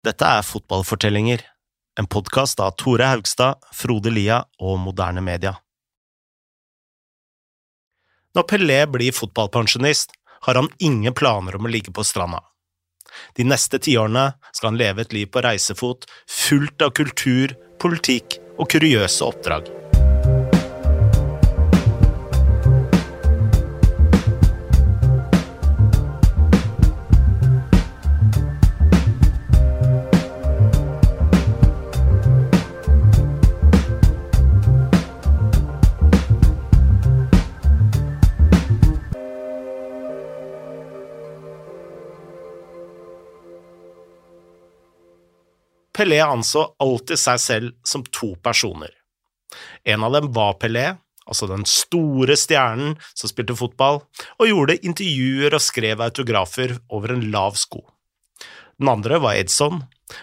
Dette er Fotballfortellinger, en podkast av Tore Haugstad, Frode Lia og Moderne Media. Når Pelé blir fotballpensjonist, har han ingen planer om å ligge på stranda. De neste tiårene skal han leve et liv på reisefot, fullt av kultur, politikk og kuriøse oppdrag. Pelé anså alltid seg selv som to personer. En av dem var Pelé, altså den store stjernen som spilte fotball, og gjorde intervjuer og skrev autografer over en lav sko. Den andre var Edson,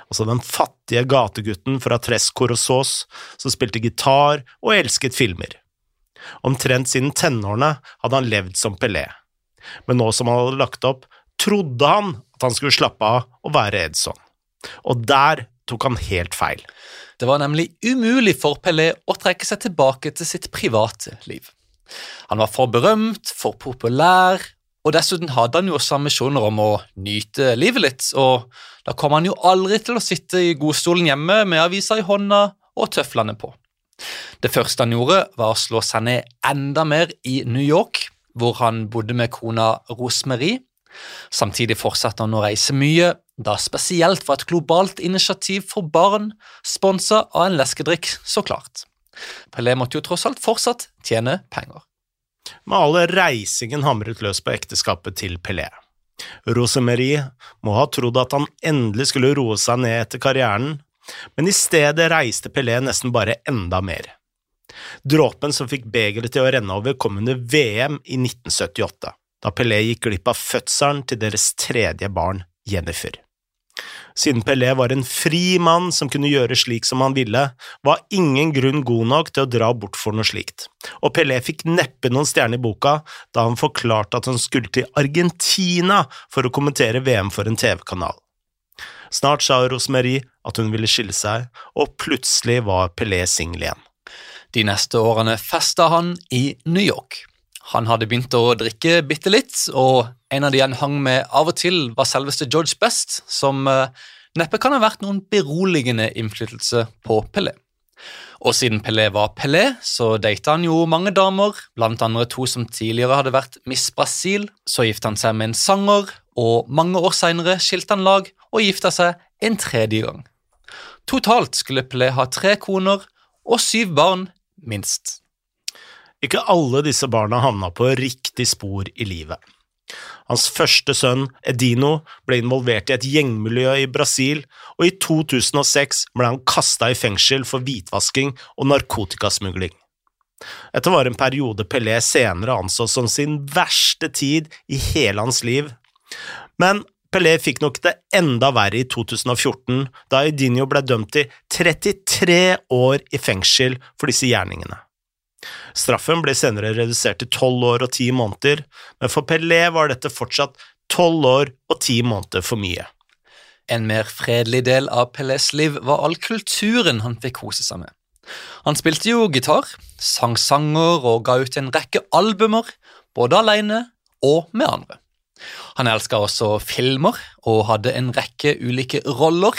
altså den fattige gategutten fra Tres Corosos som spilte gitar og elsket filmer. Omtrent siden tenårene hadde han levd som Pelé, men nå som han hadde lagt opp, trodde han at han skulle slappe av og være Edson. Og der tok han helt feil. Det var nemlig umulig for Pelé å trekke seg tilbake til sitt private liv. Han var for berømt, for populær, og dessuten hadde han jo også ambisjoner om å nyte livet litt, og da kom han jo aldri til å sitte i godstolen hjemme med avisa i hånda og tøflene på. Det første han gjorde, var å slå seg ned enda mer i New York, hvor han bodde med kona Rosemarie. Samtidig fortsatte han å reise mye, da spesielt var et globalt initiativ for barn, sponsa av en leskedrikk, så klart. Pelé måtte jo tross alt fortsatt tjene penger. Med all reisingen hamret løs på ekteskapet til Pelé. Rosemarie må ha trodd at han endelig skulle roe seg ned etter karrieren, men i stedet reiste Pelé nesten bare enda mer. Dråpen som fikk begeret til å renne over, kom under VM i 1978, da Pelé gikk glipp av fødselen til deres tredje barn, Jennifer. Siden Pelé var en fri mann som kunne gjøre slik som han ville, var ingen grunn god nok til å dra bort for noe slikt, og Pelé fikk neppe noen stjerne i boka da han forklarte at han skulle til Argentina for å kommentere VM for en TV-kanal. Snart sa Rosemarie at hun ville skille seg, og plutselig var Pelé singel igjen. De neste årene festa han i New York. Han hadde begynt å drikke bitte litt, og en av de han hang med av og til, var selveste George Best, som uh, neppe kan ha vært noen beroligende innflytelse på Pelé. Og siden Pelé var Pelé, så data han jo mange damer, blant andre to som tidligere hadde vært Miss Brasil. Så gifta han seg med en sanger, og mange år seinere skilte han lag og gifta seg en tredje gang. Totalt skulle Pelé ha tre koner og syv barn, minst. Ikke alle disse barna havna på riktig spor i livet. Hans første sønn, Edino, ble involvert i et gjengmiljø i Brasil, og i 2006 ble han kasta i fengsel for hvitvasking og narkotikasmugling. Dette var en periode Pelé senere anså som sin verste tid i hele hans liv, men Pelé fikk nok det enda verre i 2014, da Edinho ble dømt til 33 år i fengsel for disse gjerningene. Straffen ble senere redusert til tolv år og ti måneder, men for Pelé var dette fortsatt tolv år og ti måneder for mye. En mer fredelig del av Pelés liv var all kulturen han fikk kose seg med. Han spilte jo gitar, sang sanger og ga ut en rekke albumer, både alene og med andre. Han elska også filmer og hadde en rekke ulike roller.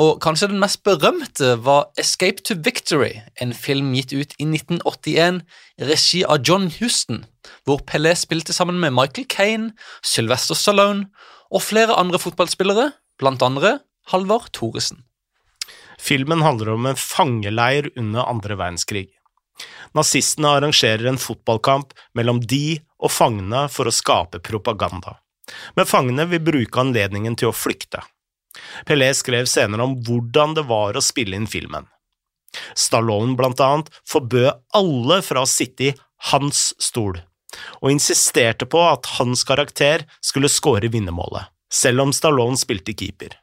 Og kanskje den mest berømte var Escape to Victory, en film gitt ut i 1981 i regi av John Houston, hvor Pelé spilte sammen med Michael Kane, Sylvester Stallone og flere andre fotballspillere, blant andre Halvard Thoresen. Filmen handler om en fangeleir under andre verdenskrig. Nazistene arrangerer en fotballkamp mellom de og fangene for å skape propaganda, men fangene vil bruke anledningen til å flykte. Pelé skrev senere om hvordan det var å spille inn filmen. Stallone, blant annet, forbød alle fra å sitte i hans stol, og insisterte på at hans karakter skulle skåre vinnermålet, selv om Stallone spilte keeper.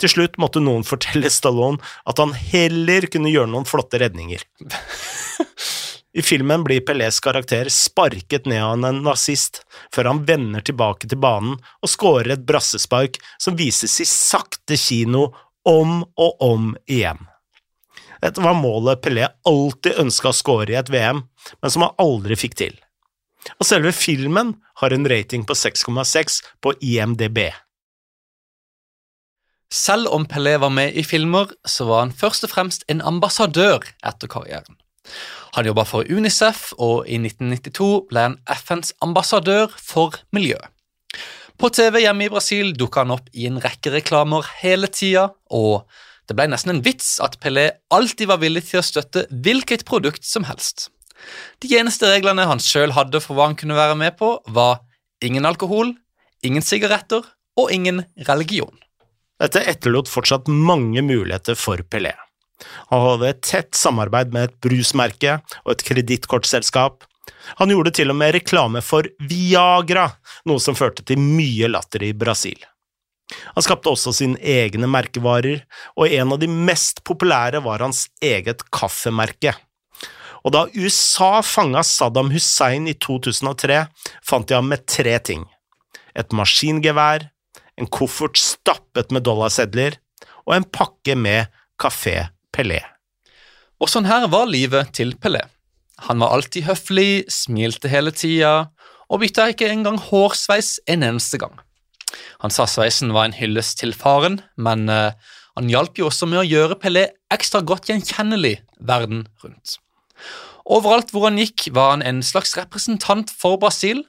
Til slutt måtte noen fortelle Stallone at han heller kunne gjøre noen flotte redninger. I filmen blir Pelés karakter sparket ned av en nazist, før han vender tilbake til banen og skårer et brassespark som vises i sakte kino om og om igjen. Dette var målet Pelé alltid ønska å skåre i et VM, men som han aldri fikk til. Og selve filmen har en rating på 6,6 på IMDb. Selv om Pelé var med i filmer, så var han først og fremst en ambassadør etter karrieren. Han jobba for Unicef, og i 1992 ble han FNs ambassadør for miljø. På TV hjemme i Brasil dukka han opp i en rekke reklamer hele tida, og det ble nesten en vits at Pelé alltid var villig til å støtte hvilket produkt som helst. De eneste reglene han sjøl hadde for hva han kunne være med på, var ingen alkohol, ingen sigaretter og ingen religion. Dette etterlot fortsatt mange muligheter for Pelé. Han hadde et tett samarbeid med et brusmerke og et kredittkortselskap. Han gjorde til og med reklame for Viagra, noe som førte til mye latter i Brasil. Han skapte også sine egne merkevarer, og en av de mest populære var hans eget kaffemerke. Og da USA fanga Saddam Hussein i 2003, fant de ham med tre ting – et maskingevær, en koffert stappet med dollarsedler og en pakke med Kafé Pelé. Og sånn her var livet til Pelé. Han var alltid høflig, smilte hele tida og bytta ikke engang hårsveis en eneste gang. Han sa sveisen var en hyllest til faren, men uh, han hjalp jo også med å gjøre Pelé ekstra godt gjenkjennelig verden rundt. Overalt hvor han gikk, var han en slags representant for Brasil,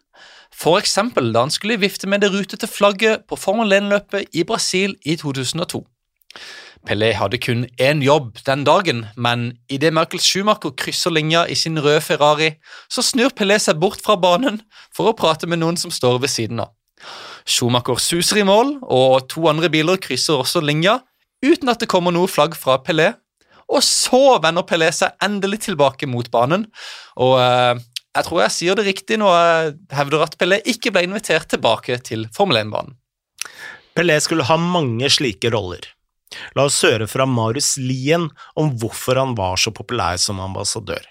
eksempel da han skulle vifte med det rutete flagget på Formel 1-løpet i Brasil i 2002. Pelé hadde kun én jobb den dagen, men idet Michael Schumacher krysser linja i sin røde Ferrari, så snur Pelé seg bort fra banen for å prate med noen som står ved siden av. Schumacher suser i mål, og to andre biler krysser også linja, uten at det kommer noe flagg fra Pelé. Og så vender Pelé seg endelig tilbake mot banen, og eh, jeg tror jeg sier det riktig når jeg hevder at Pelé ikke ble invitert tilbake til Formel 1-banen. Pelé skulle ha mange slike roller. La oss høre fra Marius Lien om hvorfor han var så populær som ambassadør.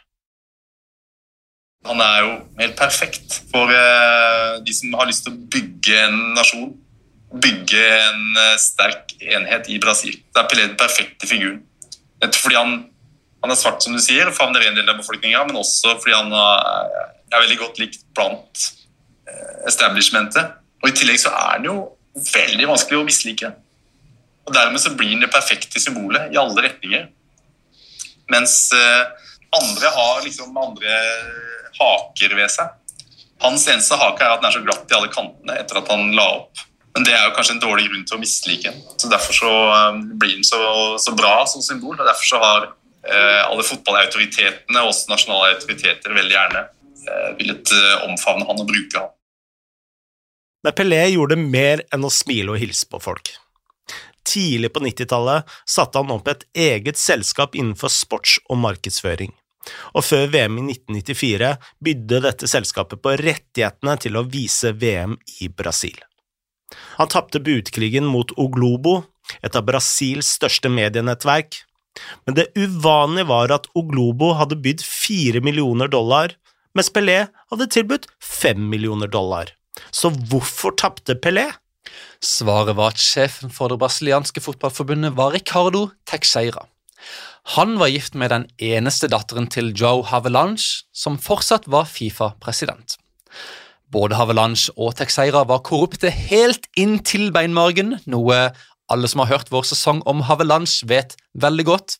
Han er jo helt perfekt for uh, de som har lyst til å bygge en nasjon. Bygge en uh, sterk enhet i Brasil. Det er Pelé den perfekte figuren. Fordi han, han, er svart, som du sier, favner en del av befolkninga, men også fordi han er, er veldig godt likt blant establishmentet. Og I tillegg så er han jo veldig vanskelig å mislike. Og Dermed så blir han det perfekte symbolet i alle retninger. Mens eh, andre har liksom andre haker ved seg. Hans eneste hake er at den er så glatt i alle kantene etter at han la opp. Men det er jo kanskje en dårlig grunn til å mislike den. Så Derfor så um, blir den så, så, bra som symbol. og Derfor så har eh, alle fotballautoritetene, også nasjonale autoriteter, veldig gjerne eh, villet eh, omfavne han og bruke han. Men Pelé gjorde mer enn å smile og hilse på folk tidlig på 90-tallet satte han opp et eget selskap innenfor sports- og markedsføring. Og før VM i 1994 bydde dette selskapet på rettighetene til å vise VM i Brasil. Han tapte budkrigen mot Oglobo, et av Brasils største medienettverk, men det uvanlige var at Oglobo hadde bydd fire millioner dollar, mens Pelé hadde tilbudt fem millioner dollar. Så hvorfor tapte Pelé? Svaret var at sjefen for det brasilianske fotballforbundet var Ricardo Teixeira. Han var gift med den eneste datteren til Joe Havelange, som fortsatt var Fifa-president. Både Havelange og Teixeira var korrupte helt inn til beinmargen, noe alle som har hørt vår sesong om Havelange, vet veldig godt.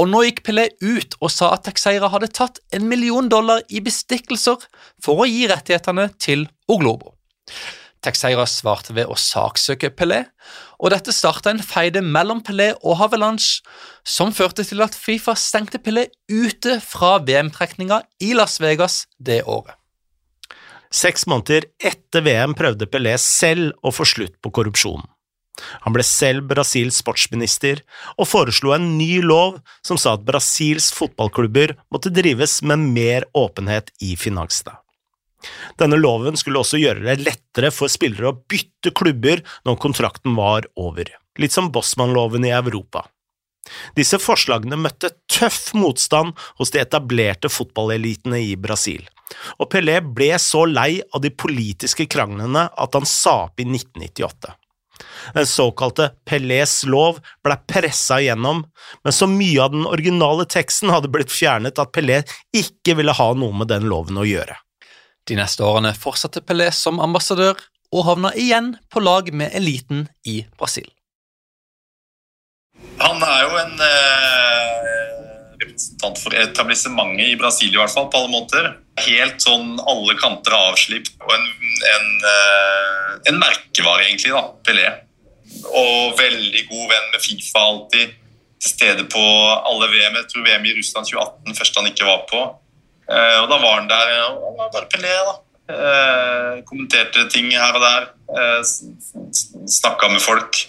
Og nå gikk Pelé ut og sa at Teixeira hadde tatt en million dollar i bestikkelser for å gi rettighetene til Oglobo. Texeira svarte ved å saksøke Pelé, og dette starta en feide mellom Pelé og Havelange, som førte til at Fifa stengte Pelé ute fra VM-trekninga i Las Vegas det året. Seks måneder etter VM prøvde Pelé selv å få slutt på korrupsjonen. Han ble selv Brasils sportsminister og foreslo en ny lov som sa at Brasils fotballklubber måtte drives med mer åpenhet i finansene. Denne loven skulle også gjøre det lettere for spillere å bytte klubber når kontrakten var over, litt som Bossmann-loven i Europa. Disse forslagene møtte tøff motstand hos de etablerte fotballelitene i Brasil, og Pelé ble så lei av de politiske kranglene at han sa opp i 1998. Den såkalte Pelés lov ble pressa igjennom, men så mye av den originale teksten hadde blitt fjernet at Pelé ikke ville ha noe med den loven å gjøre. De neste årene fortsatte Pelé som ambassadør, og havna igjen på lag med eliten i Brasil. Han er jo en eh, representant for etablissementet i Brasil, i hvert fall, på alle måter. Helt sånn alle kanter avslipt, og en, en, eh, en merkevare, egentlig, da, Pelé. Og veldig god venn med Fifa, alltid. Til stede på alle VM. Jeg tror VM i Russland 2018, første han ikke var på. Eh, og da var han der. Og han var bare Pelé, da. Eh, kommenterte ting her og der. Eh, Snakka med folk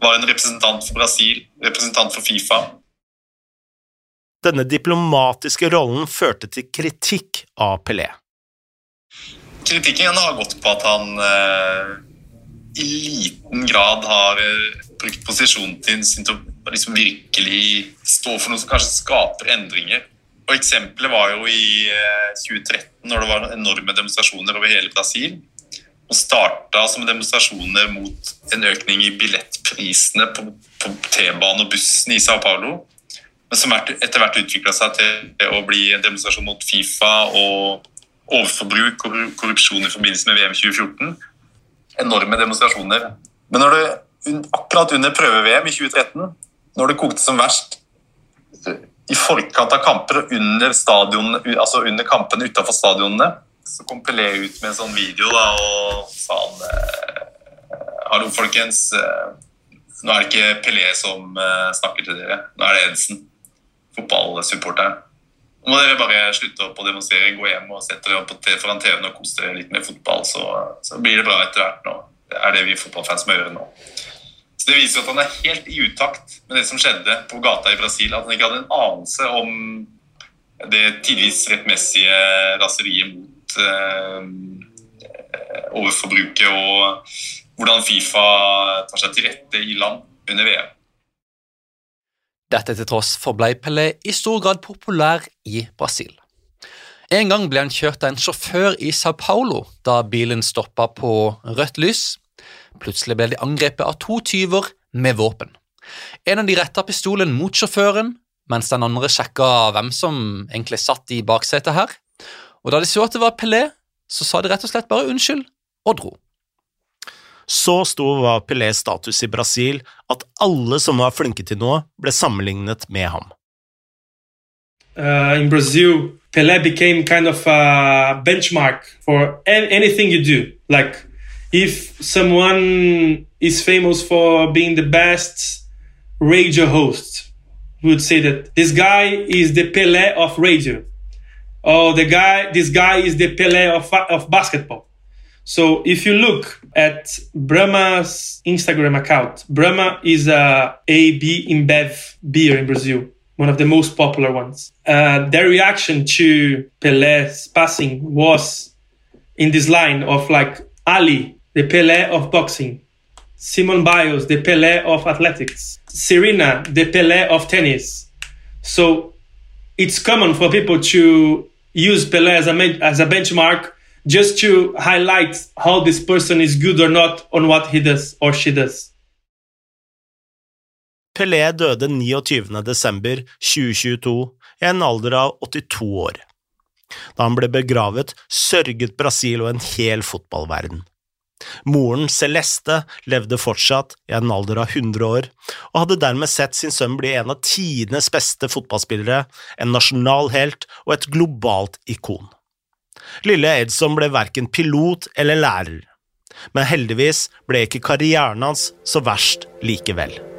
var en representant for Brasil, representant for Fifa. Denne diplomatiske rollen førte til kritikk av Pelé. Kritikken har gått på at han eh, i liten grad har eh, brukt posisjonen sin til å liksom virkelig stå for noe som kanskje skaper endringer. Og Eksempelet var jo i eh, 2013, når det var enorme demonstrasjoner over hele Brasil og starta som demonstrasjoner mot en økning i billettprisene på, på T-banen og bussen i Sao Paulo. Men som etter hvert utvikla seg til å bli en demonstrasjon mot Fifa og overforbruk og korrupsjon i forbindelse med VM 2014. Enorme demonstrasjoner. Men når det, akkurat under prøve-VM i 2013, når det kokte som verst i forkant av kamper og under, stadion, altså under kampene utafor stadionene, så kom Pelé ut med en sånn video da, og sa han eh, Hallo, folkens. Eh, nå er det ikke Pelé som eh, snakker til dere. Nå er det Edsen, fotballsupporteren. Nå må dere bare slutte opp og demonstrere, gå hjem og sette dere opp foran TV-en og kose dere litt med fotball, så, så, blir det bra etter hvert nå. Det er det vi fotballfans må gjøre nå. Så Det viser at han er helt i utakt med det som skjedde på gata i Brasil. At han ikke hadde en anelse om det tidvis rettmessige raseriet mot Eh, overforbruket og hvordan Fifa tar seg til rette i land under VM. Dette til tross for blei Pelé i stor grad populær i Brasil. En gang ble han kjørt av en sjåfør i Sao Paulo da bilen stoppa på rødt lys. Plutselig ble de angrepet av to tyver med våpen. En av de retta pistolen mot sjåføren, mens den andre sjekka hvem som egentlig satt i baksetet her. Og da de så at det var Pelé, så sa de rett og slett bare unnskyld og dro. Så stor var Pelés status i Brasil at alle som var flinke til noe, ble sammenlignet med ham. Uh, in Brazil, Pelé became kind of a benchmark for anything you do. Like, if someone is famous for being the best radio host, we would say that this guy is the Pelé of radio. Or the guy, this guy is the Pele of, of basketball. So if you look at Brahma's Instagram account, Brahma is a AB InBev beer in Brazil, one of the most popular ones. Uh, their reaction to Pele's passing was in this line of like Ali, the Pele of boxing, Simon Biles, the Pele of athletics, Serena, the Pele of tennis. So it's common for people to use Pelé as a, as a benchmark just to highlight how this person is good or not on what he does or she does. Pelé døde 29. desember 2022 i en alder av 82 år. Da han ble begravet, sørget Brasil og en hel fotballverden. Moren Celeste levde fortsatt i en alder av 100 år, og hadde dermed sett sin sønn bli en av tidenes beste fotballspillere, en nasjonal helt og et globalt ikon. Lille Edson ble verken pilot eller lærer, men heldigvis ble ikke karrieren hans så verst likevel.